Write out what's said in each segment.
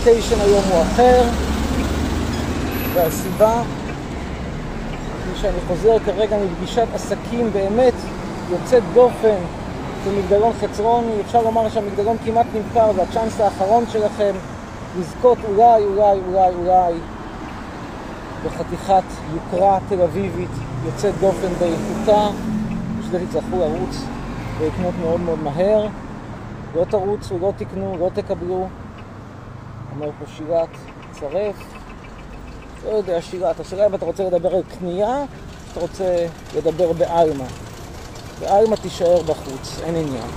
הרוטיישן היום הוא אחר, והסיבה היא שאני חוזר כרגע מפגישת עסקים באמת יוצאת דופן במגדלון חצרוני, אפשר לומר שהמגדלון כמעט נמכר, זה האחרון שלכם לזכות אולי, אולי, אולי, אולי בחתיכת יוקרה תל אביבית יוצאת דופן באיכותה, בשביל תצטרכו לרוץ ולקנות מאוד מאוד מהר. לא תרוצו, לא תקנו, לא תקבלו. אומר פה שירת, צרף. לא יודע, שירת. השאלה אם אתה רוצה לדבר על קנייה, או שאתה רוצה לדבר בעלמא. בעלמא תישאר בחוץ, אין עניין.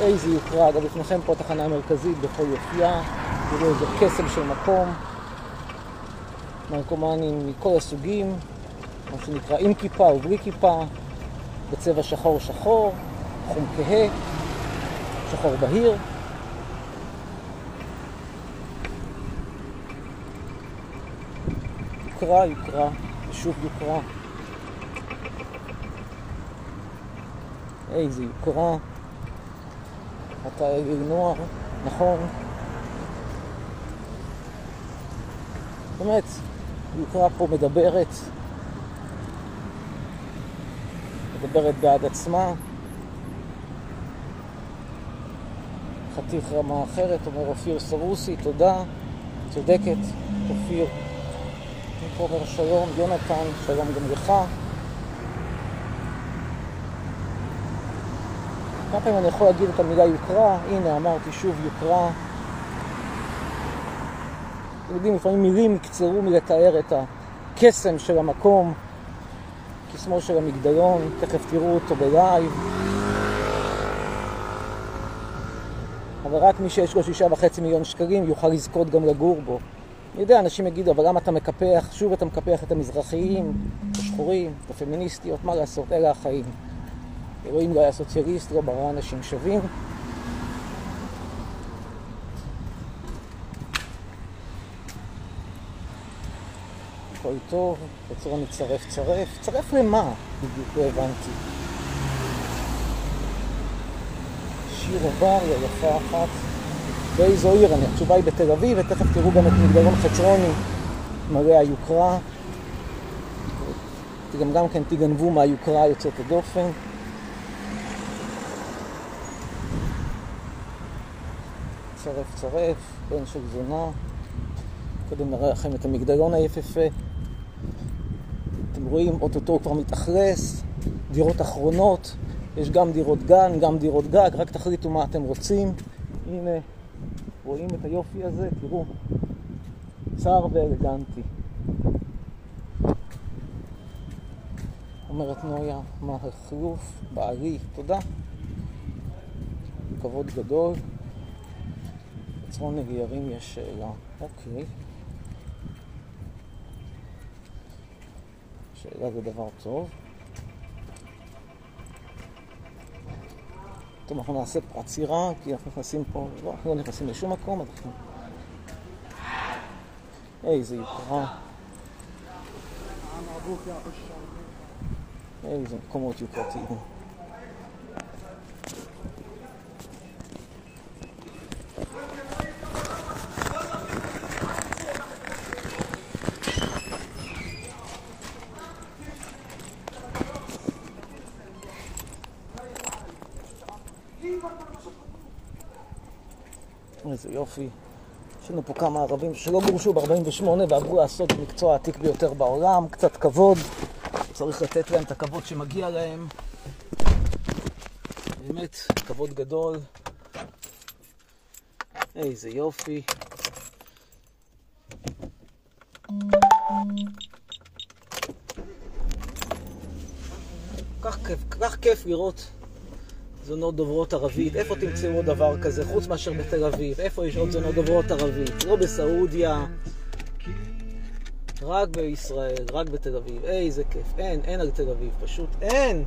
איזה יוקרה, אגב, לפניכם פה התחנה המרכזית בכל יופייה, תראו איזה קסם של מקום. נרקומנים מכל הסוגים, מה שנקרא עם כיפה ובלי כיפה, בצבע שחור שחור, חום כהה, שחור בהיר. יוקרה, יוקרה, ושוב יוקרה. איזה יוקרה. אתה נוער, נכון. באמת, יוקרה פה מדברת, מדברת בעד עצמה. חתיך רמה אחרת, אומר אופיר סרוסי, תודה, צודקת, אופיר. אומר שלום, יונתן, שלום גם לך. כמה פעמים אני יכול להגיד את המילה יוקרה? הנה, אמרתי שוב יוקרה. אתם יודעים, לפעמים מילים יקצרו מלתאר את הקסם של המקום, קסמו של המגדלון, תכף תראו אותו בלייב. אבל רק מי שיש לו שישה וחצי מיליון שקלים יוכל לזכות גם לגור בו. אני יודע, אנשים יגידו, אבל למה אתה מקפח, שוב אתה מקפח את המזרחיים, את השחורים, את הפמיניסטיות, מה לעשות, אלה החיים. אלוהים לא היה סוציאליסט, לא ברא אנשים שווים. הכל טוב, בצורה מצרף צרף. צרף למה? בדיוק לא הבנתי. שיר עובר, יפה אחת. באיזו עיר אני? התשובה היא בתל אביב, ותכף תראו גם את מגדלון חצרוני, מראה היוקרה. גם גם כן תגנבו מהיוקרה יוצאת הדופן. צרף צרף, בן של זונה. קודם נראה לכם את המגדלון היפהפה. אתם רואים, אוטוטו כבר מתאכלס, דירות אחרונות, יש גם דירות גן, גם דירות גג, רק תחליטו מה אתם רוצים. הנה, רואים את היופי הזה? תראו, צר ואלגנטי. אומרת נויה, מה החילוף? בעלי, תודה. כבוד גדול. בצפון נגיירים יש שאלה. אוקיי. שאלה זה דבר טוב. טוב, אנחנו נעשה עצירה, כי אנחנו נכנסים פה, לא, אנחנו לא נכנסים לשום מקום, אנחנו... איזה יוקרה. איזה מקומות יוקרתיים. איזה יופי. יש לנו פה כמה ערבים שלא גורשו ב-48 ועברו לעשות מקצוע העתיק ביותר בעולם, קצת כבוד, צריך לתת להם את הכבוד שמגיע להם. באמת, כבוד גדול. איזה יופי. כך כיף, כך כיף לראות זונות דוברות ערבית. איפה תמצאו דבר כזה, חוץ מאשר בתל אביב? איפה יש עוד זונות דוברות ערבית? לא בסעודיה, רק בישראל, רק בתל אביב. איזה כיף. אין, אין על תל אביב, פשוט אין.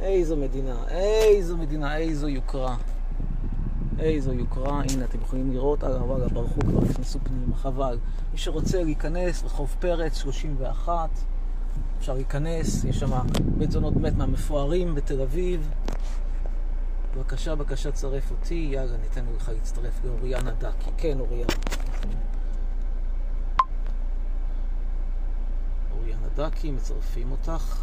איזו מדינה, איזו מדינה, איזו יוקרה. איזו יוקרה, הנה אתם יכולים לראות, אגב, וואלה, ברחו כבר, נכנסו פנימה, חבל. מי שרוצה להיכנס, רחוב פרץ, 31, אפשר להיכנס, יש שם בית זונות באמת מהמפוארים בתל אביב. בבקשה, בבקשה, צרף אותי. יאללה, ניתן לך להצטרף לאוריאנה דקי. כן, אוריאנה. אוריאנה דקי, מצרפים אותך.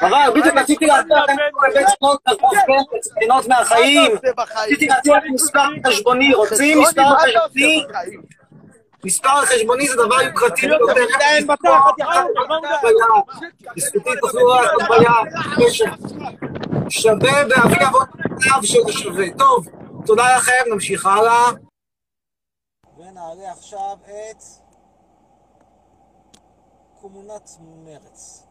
אבל בדיוק רציתי להציע לכם בבית שמות ספינות מהחיים. רציתי להציע לכם מספר חשבוני. רוצים מספר חשבוני? מספר חשבוני זה דבר יוקרתי ביותר. בזכותי תוכלו רק ביד. שווה באבי אבות אב של שווה. טוב, תודה לכם, נמשיך הלאה. ונעלה עכשיו את. קומונת מרץ.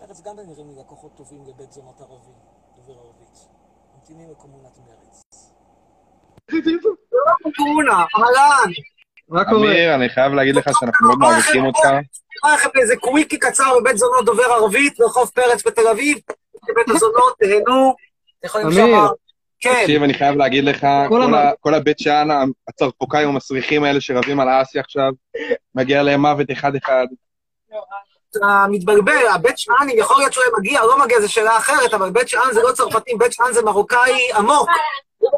מרץ גם נראים לי לקוחות טובים לבית זונות ערבי, דובר ערבית. ממתינים לקומונת מרץ. אהלן. מה קורה? אמיר, אני חייב להגיד לך שאנחנו מאוד מעריכים אותך. נראה לכם איזה קוויקי קצר בבית זונות דובר ערבית, ברחוב פרץ בתל אביב. בבית הזונות, תהנו. אמיר. כן. תקשיב, אני חייב להגיד לך, כל הבית שאן, הצרפוקאים המסריחים האלה שרבים על האסי עכשיו, מגיע להם מוות אחד-אחד. אתה מתבלבל, הבית שאן, אם יכול להיות שהוא היה מגיע או לא מגיע, זו שאלה אחרת, אבל בית שאן זה לא צרפתים, בית שאן זה מרוקאי עמוק.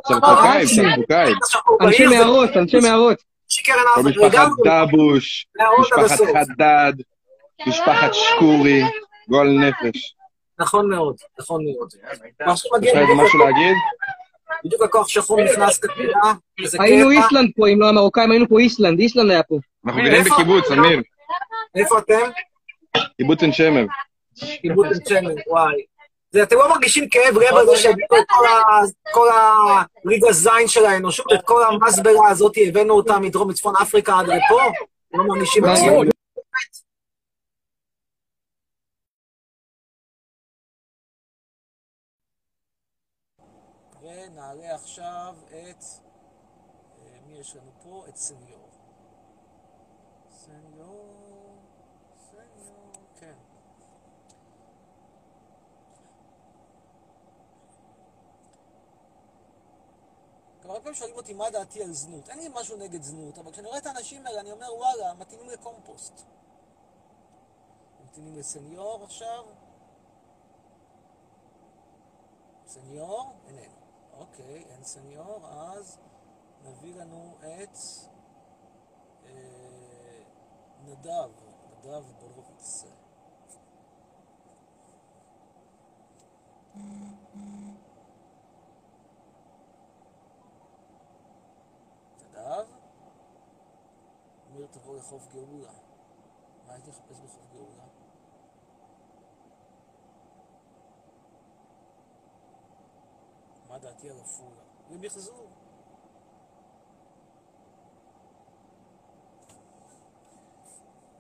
צרפוקאים, אוקיי. צרפוקאים. אנשי מערות, אנשי מערות. שקרן כל אף משפחת. דבוש, משפחת. חדד, משפחת שקורי, גועל נפש. נכון מאוד, נכון מאוד. יש לך משהו להגיד? בדיוק הכוח שחום נכנס איזה היינו. איסלנד פה, אם לא המרוקאים, היינו פה איסלנד, איסלנד היה פה. אנחנו גרים? בקיבוץ, אמיר. איפה אתם? קיבוץ עין שמר. קיבוץ בן שמן, וואי. זה, אתם לא מרגישים כאב לב על זה שהביאו את כל הליגה זין של האנושות, את כל המסברה הזאת, הבאנו אותה מדרום מצפון אפריקה עד לפה? לא מרגישים עצמאות. ונעלה עכשיו את... אה, מי יש לנו פה? את סניור. סניור... כן. גם הרבה פעמים שואלים אותי מה דעתי על זנות. אין לי משהו נגד זנות, אבל כשאני רואה את האנשים האלה, אני אומר, וואלה, מתאימים לקומפוסט. ממתינים לסניור עכשיו. סניור? איננו. אוקיי, אין סניור, אז נביא לנו את אה, נדב, נדב בורוביץ. נדב? אמיר תבוא לחוף גאולה. מה הייתי מחפש בחוף גאולה? מה דעתי על עפולה? ומחזור.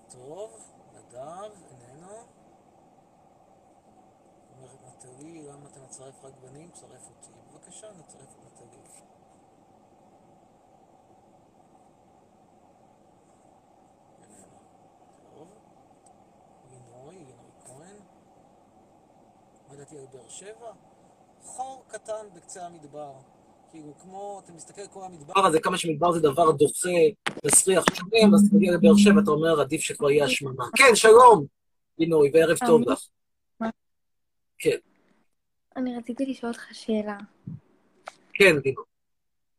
טוב, נדב, איננו. נטלי, למה אתה מצרף רק בנים? צרף אותי. בבקשה, נצרף את נטלי. מה דעתי על באר שבע? חור קטן בקצה המדבר. כאילו, כמו, אתה מסתכל על כל המדבר, הזה, כמה שמדבר זה דבר דוחה, מסריח שומם, אז אתה מגיע לבאר שבע, אתה אומר, עדיף שכבר יהיה השממה. כן, שלום, לינוי, וערב טוב. לך. אני רציתי לשאול אותך שאלה. כן, לינוי.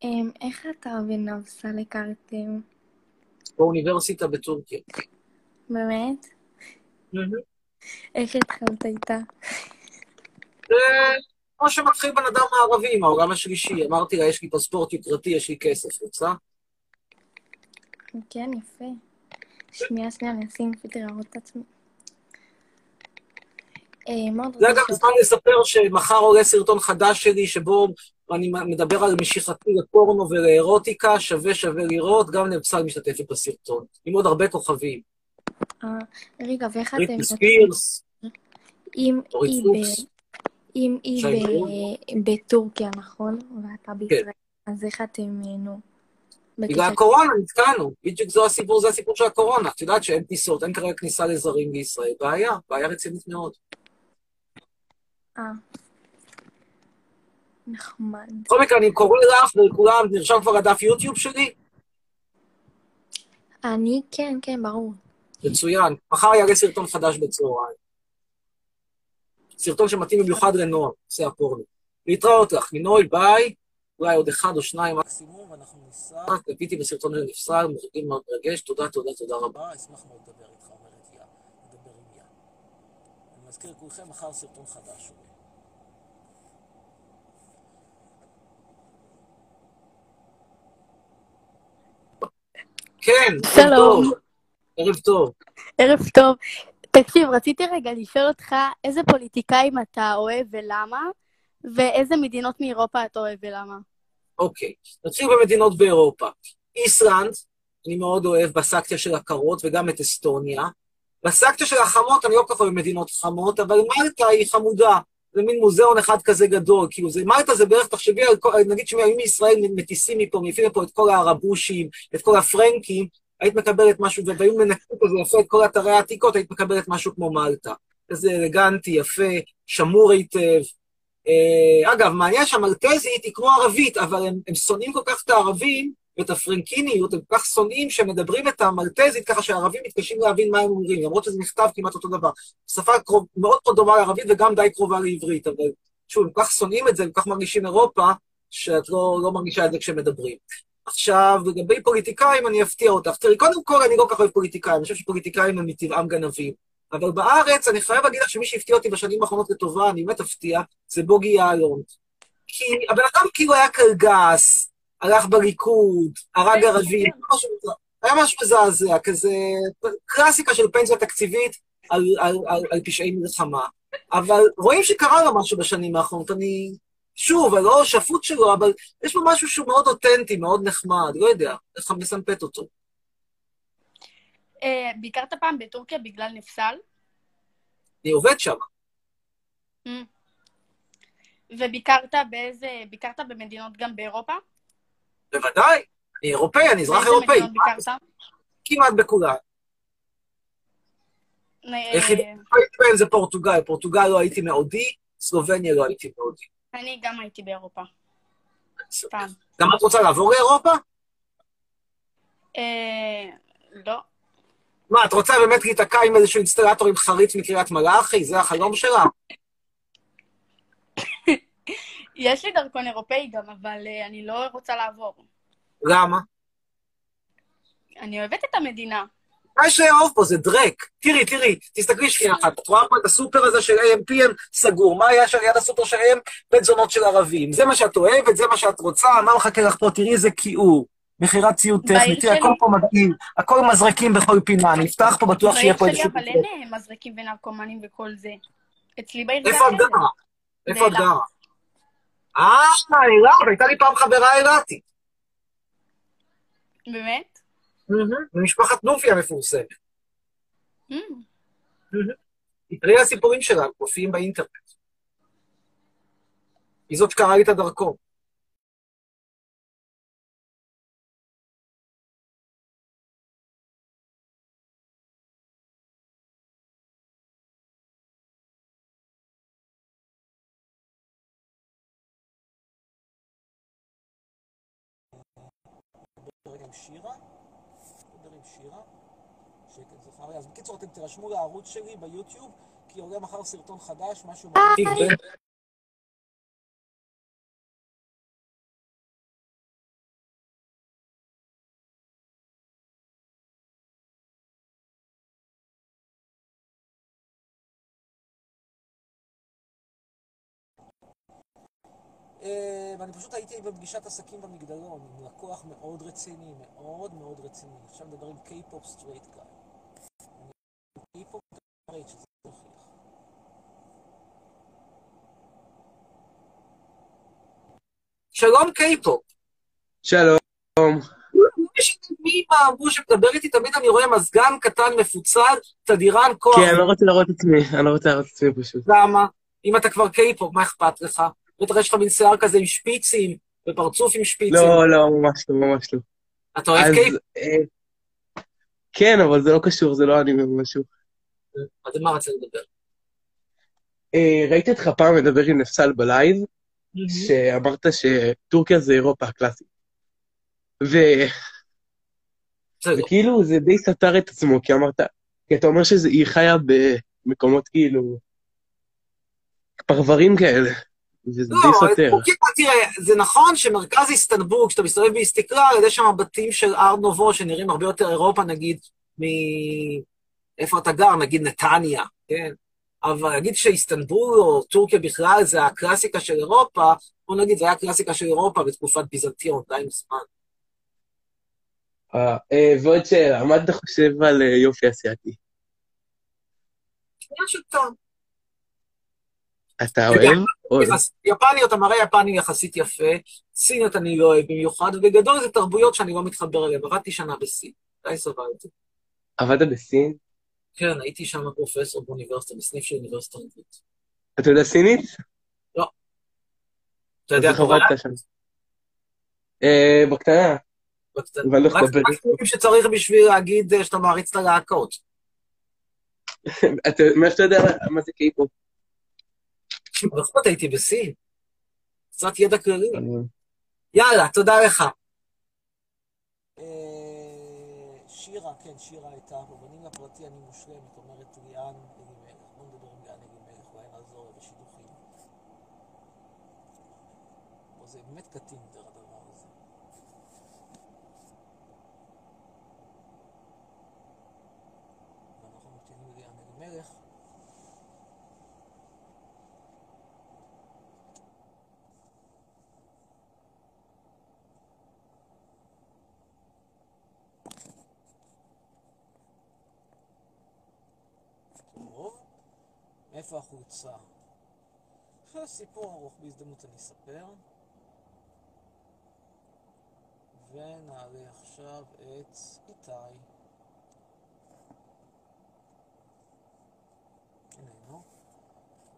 אמ, איך אתה ונבסל הכרתם? באוניברסיטה בטורקיה. באמת? איך התחלת איתה? כמו שמתחיל בן אדם מערבי עם העולם השלישי. אמרתי לה, יש לי פספורט יוקרתי, יש לי כסף, רוצה? כן, יפה. שנייה, שנייה, אני אשים פילטר להראות את עצמי. אה, זה אגב לשאול זמן לספר שמחר עולה סרטון חדש שלי, שבו אני מדבר על משיכתי לפורנו ולאירוטיקה, שווה שווה לראות, גם נבצל משתתפת בסרטון, עם עוד הרבה כוכבים. אה, רגע, ואיך אתם... בריטני ספירס, אם אורית היא פוקס. אם. בטורקיה, נכון? ואתה בישראל. אז איך אתם, אה, נו? בגלל הקורונה נתקענו, בדיוק זה הסיפור, זה הסיפור של הקורונה. את יודעת שאין טיסות, אין כרגע כניסה לזרים לישראל. בעיה, בעיה רצינית מאוד. אה, נחמד. בכל מקרה, אני קורא לך ולכולם, נרשם כבר לדף יוטיוב שלי? אני, כן, כן, ברור. מצוין. מחר יעלה סרטון חדש בצהריים. סרטון שמתאים במיוחד לנוער, נושא הפורנו. להתראות לך, מינוי, ביי. אולי עוד אחד או שניים מקסימום, ואנחנו ניסע. צפיתי בסרטון הזה נפסל, מרגש, תודה, תודה, תודה רבה. אשמח מאוד לדבר איתך, אומרת יא. לדבר עם יא. אני מזכיר לכולכם, מחר סרטון חדש עולה. כן, ערב שלום. טוב. ערב טוב. ערב טוב. תקשיב, רציתי רגע לשאול אותך איזה פוליטיקאים אתה אוהב ולמה, ואיזה מדינות מאירופה אתה אוהב ולמה. אוקיי, נתחיל במדינות באירופה. איסלנד, אני מאוד אוהב בסקציה של הקרות, וגם את אסטוניה. בסקציה של החמות, אני לא כל כך אוהב חמות, אבל מלטה היא חמודה. זה מין מוזיאון אחד כזה גדול, כאילו זה, מלטה זה בערך, תחשבי על כל, נגיד שאם מישראל מטיסים מפה, מביאים לפה את כל הערבושים, את כל הפרנקים, היית מקבלת משהו, והיו מנקים כזה יפה את כל אתרי העתיקות, היית מקבלת משהו כמו מלטה. כזה אלגנטי, יפה, שמור היטב. אה, אגב, מעניין שהמלטזית היא כמו ערבית, אבל הם, הם שונאים כל כך את הערבים ואת הפרנקיניות, הם כל כך שונאים שמדברים את המלטזית ככה שהערבים מתקשים להבין מה הם אומרים, למרות שזה נכתב כמעט אותו דבר. שפה קרוב, מאוד מאוד דומה לערבית וגם די קרובה לעברית, אבל שוב, הם כל כך שונאים את זה, הם כל כך מרגישים אירופה, שאת לא, לא מרגישה את זה כשמדברים. עכשיו, לגבי פוליטיקאים, אני אפתיע אותך. תראי, קודם כל, אני לא כל כך אוהב פוליטיקאים, אני חושב שפוליטיקאים הם מטבעם גנבים. אבל בארץ, אני חייב להגיד לך שמי שהפתיע אותי בשנים האחרונות לטובה, אני באמת אפתיע, זה בוגי יעלון. כי הבן אדם כאילו היה קלגס, הלך בליכוד, הרג ערבים. היה משהו מזעזע, כזה קלאסיקה של פנסיה תקציבית על, על, על, על פשעי מלחמה. אבל רואים שקרה לו משהו בשנים האחרונות, אני... שוב, אני לא שפוט שלו, אבל יש בו משהו שהוא מאוד אותנטי, מאוד נחמד, לא יודע, איך מסמפת אותו. אה, ביקרת פעם בטורקיה בגלל נפסל? אני עובד שם. וביקרת באיזה... ביקרת במדינות גם באירופה? בוודאי, אני אירופאי, אני אזרח אירופאי. מדינות ביקרת? כמעט בכולן. אה, היחידי שהייתי בהן זה פורטוגל. פורטוגל לא הייתי מעודי, סלובניה לא הייתי מעודי. אני גם הייתי באירופה. גם את רוצה לעבור לאירופה? אה, לא. מה, את רוצה באמת להיתקע עם איזשהו אינסטלטור עם חריץ מקריית מלאכי? זה החלום? יש לי דרכון אירופאי גם, אבל אה, אני לא רוצה לעבור. למה? אני אוהבת את המדינה. מה יש לאהוב פה? זה דרק. תראי, תראי, תסתכלי שנייה אחת. את רואה פה את הסופר הזה של AMPM סגור. מה היה שם ליד הסופר שלהם? בית זונות של ערבים. זה מה שאת אוהבת, זה מה שאת רוצה, מה מחכה לך פה? תראי איזה כיעור. מכירת ציוד בעיר טכני, תראי, הכל שלי. פה מדהים, הכל מזרקים בכל פינה, נפתח פה, בטוח שיהיה בעיר פה שלי איזשהו... אבל אין אה, מזרקים ונרקומנים וכל זה. אצלי בעיר זה איפה את. גרה? איפה את. גרה? אה, אילת, הייתה לי פעם חברה אילתית. באמת? ממשפחת נופי המפורסמת. Mm. תראי הסיפורים שלה, מופיעים באינטרנט. היא זאת שקראה לי את הדרכון. שירה, נדבר עם שירה, שקט זכריה. אז בקיצור, אתם תירשמו לערוץ שלי ביוטיוב, כי עולה מחר סרטון חדש, משהו ואני פשוט הייתי בפגישת עסקים במגדלון, עם לקוח מאוד רציני, מאוד מאוד רציני. עכשיו נדבר עם K-pop straight guy. K-pop straight שזה מוכיח. שלום קיי-פופ. שלום. יש מי אמרו שמדבר איתי, תמיד אני רואה מזגן קטן מפוצל, תדירן כוח. כן, אני לא רוצה להראות את עצמי, אני לא רוצה להראות את עצמי פשוט. למה? אם אתה כבר קיי-פופ, מה אכפת לך? בטח יש לך מין שיער כזה עם שפיצים, ופרצוף עם שפיצים. לא, לא, ממש לא, ממש לא. אתה אוהב אז, קיי-פופ? אה, כן, אבל זה לא קשור, זה לא אני משהו. אז מה רצית לדבר? אה, ראיתי אותך פעם מדבר עם נפסל ב live, שאמרת שטורקיה זה אירופה הקלאסית. ו... וכאילו זה די סתר את עצמו, כי אמרת, כי אתה אומר שהיא חיה במקומות כאילו, פרברים כאלה, וזה לא, די סותר. תראה, זה נכון שמרכז איסטנבול, כשאתה מסתובב באיסטיקלל, יש שם בתים של אר נובו שנראים הרבה יותר אירופה, נגיד, מ... איפה אתה גר, נגיד נתניה, כן? אבל להגיד שאיסטנבול או טורקיה בכלל זה הקלאסיקה של אירופה, בוא נגיד, זה היה הקלאסיקה של אירופה בתקופת ביזנטיון, די מזמן. אה, אה, ועוד שאלה, מה אתה חושב על אה, יופי אסיאתי? עניין של טעם. אתה אוהב? אוהב. יחס- יפניות, המראה יפני יחסית יפה, סיניות אני לא אוהב במיוחד, ובגדול זה תרבויות שאני לא מתחבר אליהן. עבדתי שנה בסין, די סבלתי. עבדת בסין? כן, הייתי שם פרופסור באוניברסיטה, בסניף של אוניברסיטה אנגלית. אתה יודע סינית? אתה יודע, שם? אה, בקטנה, לא רק דברים שצריך בשביל להגיד אה, שאתה מעריץ את הלהקות. מה שאתה יודע, מה זה קיי-פופ? זאת הייתי בסין. קצת ידע כללי. יאללה, תודה לך. אה, שירה, כן, שירה הייתה פה. בנים לפרטי אני מושלמת, אומרת ליאן אלימלך. בוא נדבר עם ליאן אלימלך, אולי נעזור לה בשידוכים. זה באמת קטינדר הדבר הזה. ואנחנו לליאן אלימלך. טוב, מאיפה החולצה? סיפור ארוך, בהזדמנות אני אספר. ונעלה עכשיו את איתי. איננו.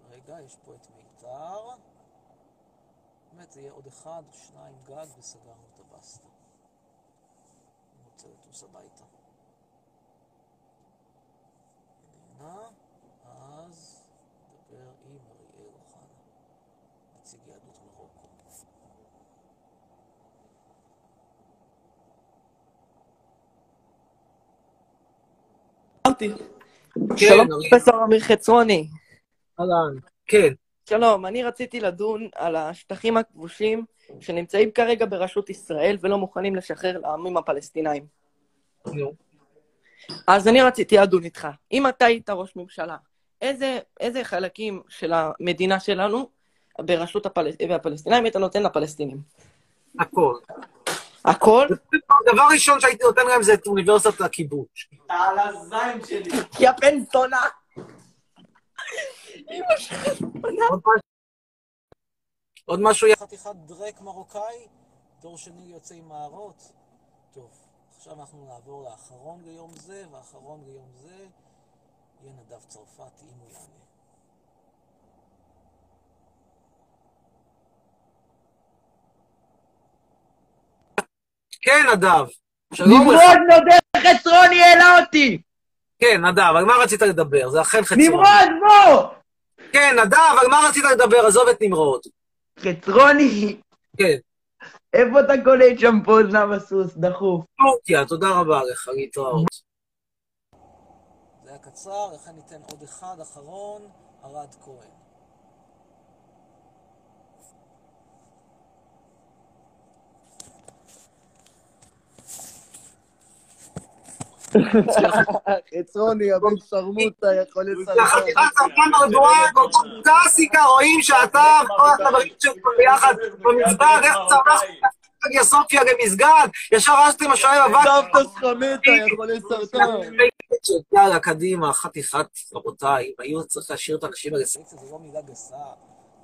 רגע, יש פה את מיתר. באמת, זה יהיה עוד אחד, שניים גג, וסגרנו את הבסטה. אני רוצה לטוס הביתה. איננה, אמרתי. כן, שלום אריאל. פרופסור אמיר חצרוני. אהלן. כן, שלום, אני רציתי לדון על השטחים הכבושים שנמצאים כרגע ברשות ישראל ולא מוכנים לשחרר לעמים הפלסטינאים. נו. אז אני רציתי לדון איתך. אם אתה היית ראש ממשלה, איזה, איזה חלקים של המדינה שלנו ברשות הפל... הפלסטינאים היית נותן לפלסטינים? הכל. הכל? דבר ראשון שהייתי נותן להם זה את אוניברסיטת הכיבוש. על הזין שלי. יא בן זונה. אמא שלך זונה. עוד משהו? חתיכת דרק מרוקאי, דור שני יוצא עם מערות. טוב, עכשיו אנחנו נעבור לאחרון ליום זה, והאחרון ליום זה יהיה נדב צרפתי, אם הוא יענה. כן, נדב. שלום לך. נמרוד נודד חצרוני העלה אותי! כן, נדב, על מה רצית לדבר? זה אכן חצרוני. נמרוד בוא! כן, נדב, על מה רצית לדבר? עזוב את נמרוד. חצרוני, כן, איפה אתה קונה את שם פוזנם הסוס? דחוף. טורקיה, תודה רבה לך, להתראות. זה היה קצר, לכן ניתן עוד אחד אחרון, ארד כהן. חצרוני, הבן שרמוטה, יכול זה לסרטן. החתיכת סרטן ארדואן, אותו קלאסיקה, רואים שאתה וכל החברים שלך ביחד במסגד, איך צמחת אגיה סופיה למסגד, ישר רשתם השוער הבא. סבתא שלך מתה, יא חולה סרטן. יאללה, קדימה, חתיכת, רבותיי, אם היו צריך להשאיר את האנשים האלה סלקציה, זו לא מילה גסה,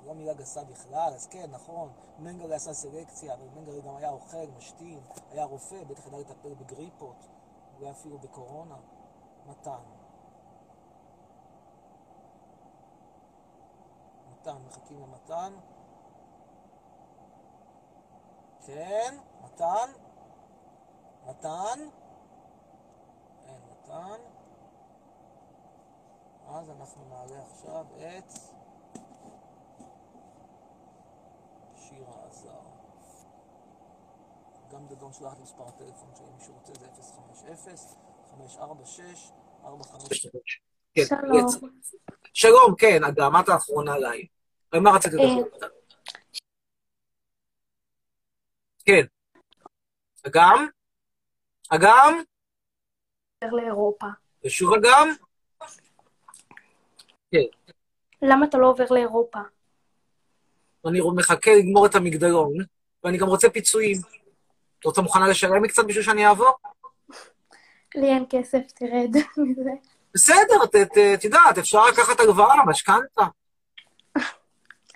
לא מילה גסה בכלל, אז כן, נכון, מנגלה עשה סלקציה, אבל מנגלה גם היה אוכל, משתין, היה רופא, בטח ידע לטפל בגריפות, אולי אפילו בקורונה. מתן. מתן, מחכים למתן. כן, מתן? מתן? אין מתן. אז אנחנו נעלה עכשיו את שירה עזר. גם דדון שולח לי מספר הטלפון שלי, מי שרוצה זה 050 546 45... כן, שלום. שלום, כן, אגם, את האחרונה עליי. מה רצית אה, לדבר? כן. אגם? אגם? לאירופה. ושוב אגם? כן. למה אתה לא עובר לאירופה? אני מחכה לגמור את המגדלון, ואני גם רוצה פיצויים. את רוצה מוכנה לשלם לי קצת בשביל שאני אעבור? לי אין כסף, תרד מזה. בסדר, את- יודעת, אפשר לקחת הלוואה, משכנתה.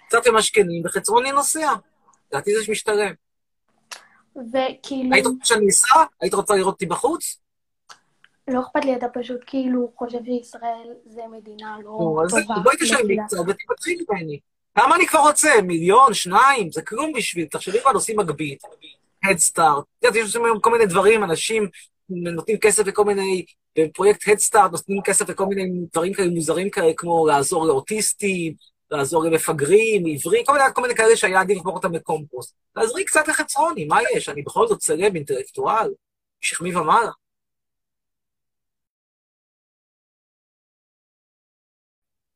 קצת למשכנים, וחצרוני נוסע. לדעתי זה משתלם. וכאילו, היית רוצה שאני אסע? היית רוצה לראות אותי בחוץ? לא אכפת לי, אתה פשוט כאילו חושב שישראל זה מדינה לא נו, אז טובה. בואי לקהילה. קצת ותתחיל ממני. כמה אני כבר רוצה? מיליון, שניים? זה כלום בשביל, תחשבי כבר עושים מגבית, Head Start. את יודעת, יש עושים היום כל מיני דברים, אנשים נותנים כסף לכל מיני, בפרויקט Head Start נותנים כסף לכל מיני דברים כאלה מוזרים כאלה, כמו לעזור לאוטיסטים, לעזור למפגרים, עיוורים, כל מיני, כל מיני כאלה שהיה עדיף לקבור אותם לקומפוסט. תעזרי קצת לחצרוני, מה יש? אני בכל זאת צלם, אינטלקטואל, שכמי ומעלה.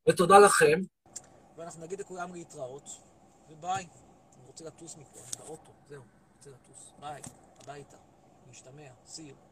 ותודה לכם. ואנחנו נגיד לכולם להתראות, וביי. אני רוצה לטוס מפה, אני באוטו, זהו, רוצה לטוס. ביי, הביתה, see you.